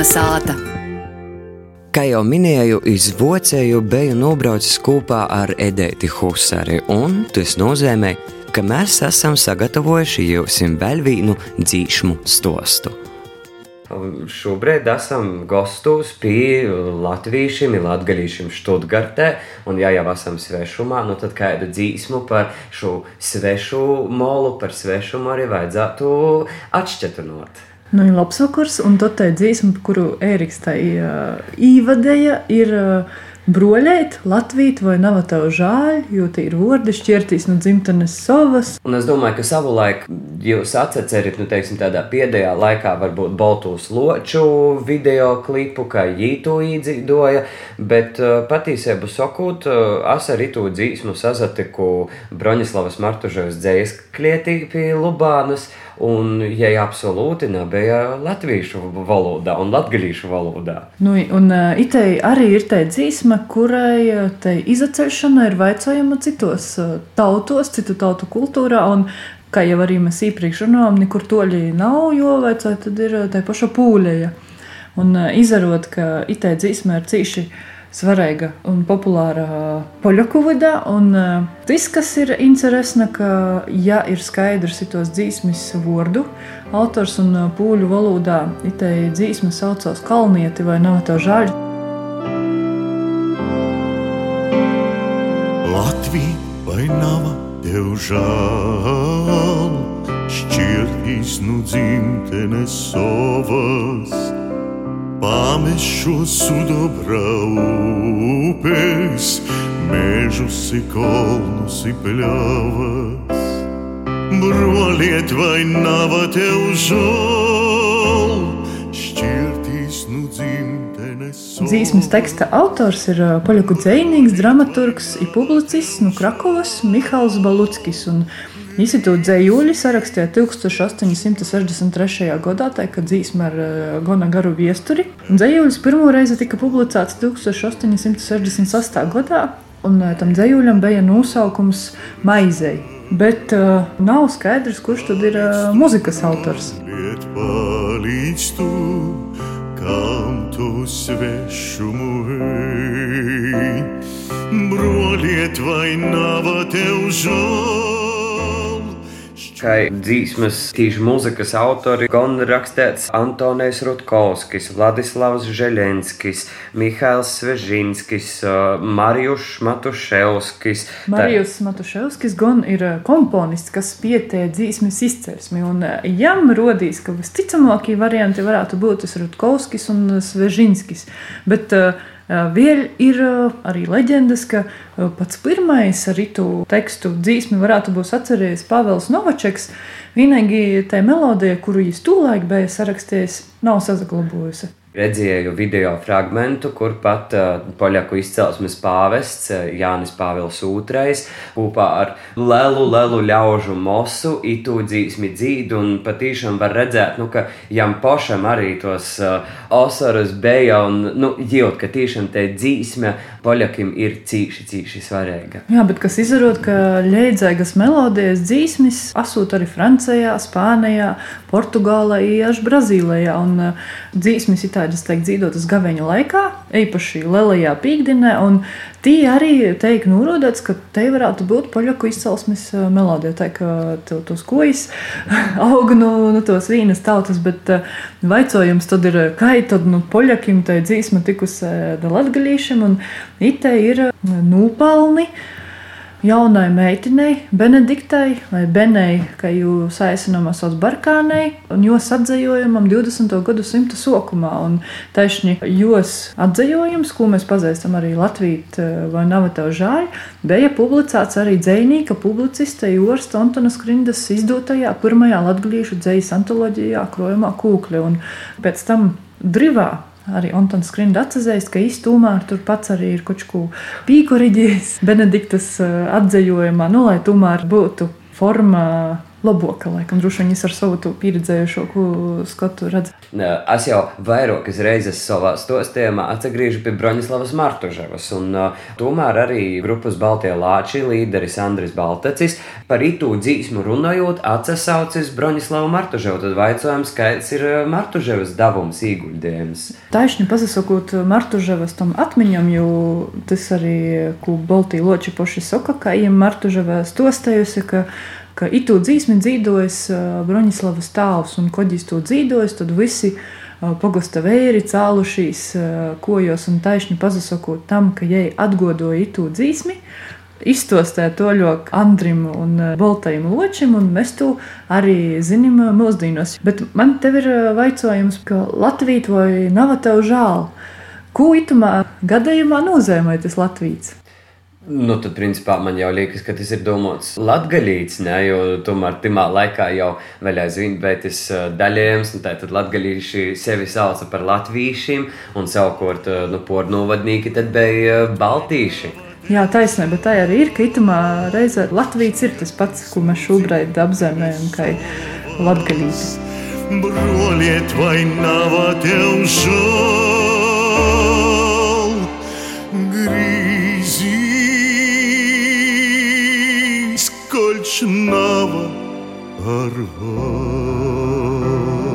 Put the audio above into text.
Kalnasāta. Kā jau minēju, iz Vocēju biju nobraucis kopā ar Edēti Husari, un tas nozīmē, ka mēs esam sagatavojuši jums vēl vienu dzīšmu stostu. Šobrīd esam gastos pie latviešiem, latgaļīšiem Študgartē, un ja jau esam svešumā, nu tad kādu dzīsmu par šo svešu molu, par svešumu arī vajadzētu atšķetinot. Nu, ir labs vakars, un tad tā dzīsma, kuru Ēriks tā īvadēja, ir uh, broļēt, latvīt, vai nav tev žēl, jo tie ir vārdi šķirtīs no dzimtenes savas. Un es domāju, ka savulaik jūs atcerat, nu, teiksim, tādā pēdējā laikā varbūt Baltūs loču video klipu, kā jītu īdzīdoja, bet uh, patīsību sakot, uh, es arī to dzīsmu sazatiku Broņislavas Martuževas dzējas klietī pie Lubānas. Un, ja absolūti nebija latviešu valodā un latviešu valodā. Nu, un uh, itei arī ir tā dzīsma, kurai uh, tai izaceļšana ir vaicājama citos uh, tautos, citu tautu kultūrā. Un, kā jau arī mēs iepriekš runājām, nekur toļi nav, jo vajadzēja tad ir tā paša pūļa. Un uh, izarot, ka itei dzīsma ir cīši svarīga un populāra poļu vidā. Un tas, kas ir interesanti, ka, ja ir skaidrs tos dzīsmes vārdu, autors un pūļu valodā itēji dzīsme saucās kalnieti vai nav tev žāļi. Latvija vai nav tev žēl, šķirtīs nu dzimtenes savas Pamešu sudobra upes, mežus i kalnus i pļavas. Broliet vai nav tev žēl, šķirtīs nu dzimtenes. Dzīsmes teksta autors ir poļu dzējnieks, dramaturgs, publicists no Krakovas Mihāls Baluckis. Un Institūta dzējuļi sarakstīja 1863. gadā, tā, kad dzīsme ar uh, gana garu viesturi. Dzējuļs pirmo reizi tika publicēts 1868. gadā, un uh, tam dzējuļam bija nosaukums Maizei. Bet uh, nav skaidrs, kurš tad ir uh, muzikas autors. Tu, kam tu svešumu broliet vai nav tev žēl? Kā dzīsmas tīši muzikas autori, gan rakstīts Antonijs Rutkovskis, Vladislavs Žeļenskis, Mihails Svežinskis, Marijus Matuševskis. Marijus Tā... Matuševskis gan ir komponists, kas pietē dzīsmes izcelsmi, un jam rodīs, ka visticamākie varianti varētu būt tas Rutkovskis un Svežinskis. Bet, uh, Vēl ir arī leģendas, ka pats pirmais ar itu tekstu dzīsmi varētu būt atcerējies Pāvils Novačeks. Vienīgi tā melodija, kuru viņš tūlīt bija sarakstījis, nav saglabājusi. Redzēju video fragment, kur pat uh, poļaku izcelsmes pāvests uh, Jānis Pāvils II kopā ar lielu, lielu ļaužu mosu itū dzīsmi dzīdu, un patīšām var redzēt, nu, ka jām pašam arī tos uh, osarus beja, un, nu, jūt, ka tiešām te dzīsme poļakim ir cīši, cīši svarīga. Jā, bet kas izarot, ka ļēdzēgas melodijas dzīsmis asūt arī Francijā, Spānijā, Portugālē, Iež, Brazīlijā, un uh, dzīsmis ir tādas, teikt, dzīvotas gaveņa laikā, īpaši lielajā pīkdienā, un Tī arī tiek norādīts, ka te varētu būt poļaku izcelsmes eh, melodija. Tā kā tos kojas aug no, no tos vīnas tautas, bet eh, vaicojums tad ir, kā tad nu, poļakim tai dzīsma tikusi latgalīšiem, un itē ir nūpalni. Uh, jaunai meitenei, Benediktai vai Benei, kā jūs aicinām, sauc Barkānei, un jos atzējojumam 20. gadsimta sokumā. Un taisni jos atzējojums, ko mēs pazīstam arī Latvijā eh, vai Navatau žāļ, bija publicēts arī dzējnīka publiciste Jorsta Antona Skrindas izdotajā pirmajā latgalīšu dzējas antoloģijā Krojumā Kūkļa. Un pēc tam Drivā Arī Antons Skrinda atzīst, ka īstenībā tur pats arī ir kaut ko pīkoriģējis Benediktas eh, atzējumā, nu, lai tomēr būtu forma labāka, laikam, droši vien ar savu pieredzējušo skatu redz. Es jau vairākas reizes savā stostījumā atgriežu pie Broņislavas Martuževas, un uh, tomēr arī grupas Baltie Lāči līderis Andris Baltacis par itū dzīsmu runājot atsaucis Broņislavu Martuževu, tad vaicājums, kāds ir Martuževas davums īguļdējums. Taisni pasakot Martuževas tam atmiņam, jo tas arī, ko Baltī Loči poši saka, ka iem Martuževā stostējusi, ka ka itu dzīsmi dzīvojas Broņislavas tāvs, un koģis to dzīvojas, tad visi pogosta vēri cēlušies kojos un taisni pazasakot tam, ka jai atgodoja itu dzīsmi, iztostē to ļoti Andrim un Baltajam ločim, un mēs to arī zinām mūsdienos. Bet man te ir vaicājums, ka Latvija vai nav tev žēl? Ko itumā gadījumā nozīmē tas Latvijas? Nu, tad, principā, man jau liekas, ka tas ir domāts latgaļīts, ne, jo tomēr timā laikā jau vēl aizvien beigas daļējums, un tad latgaļīši sevi sauca par latvīšiem, un savukārt, nu, pornovadnīki tad bija baltīši. Jā, taisnība, bet tā arī ir, ka itamā reizē Latvijas ir tas pats, ko mēs šobrīd apzīmējam, kā latgaļītis. Broliet, vai nav tev žēl? nava ar vārdu.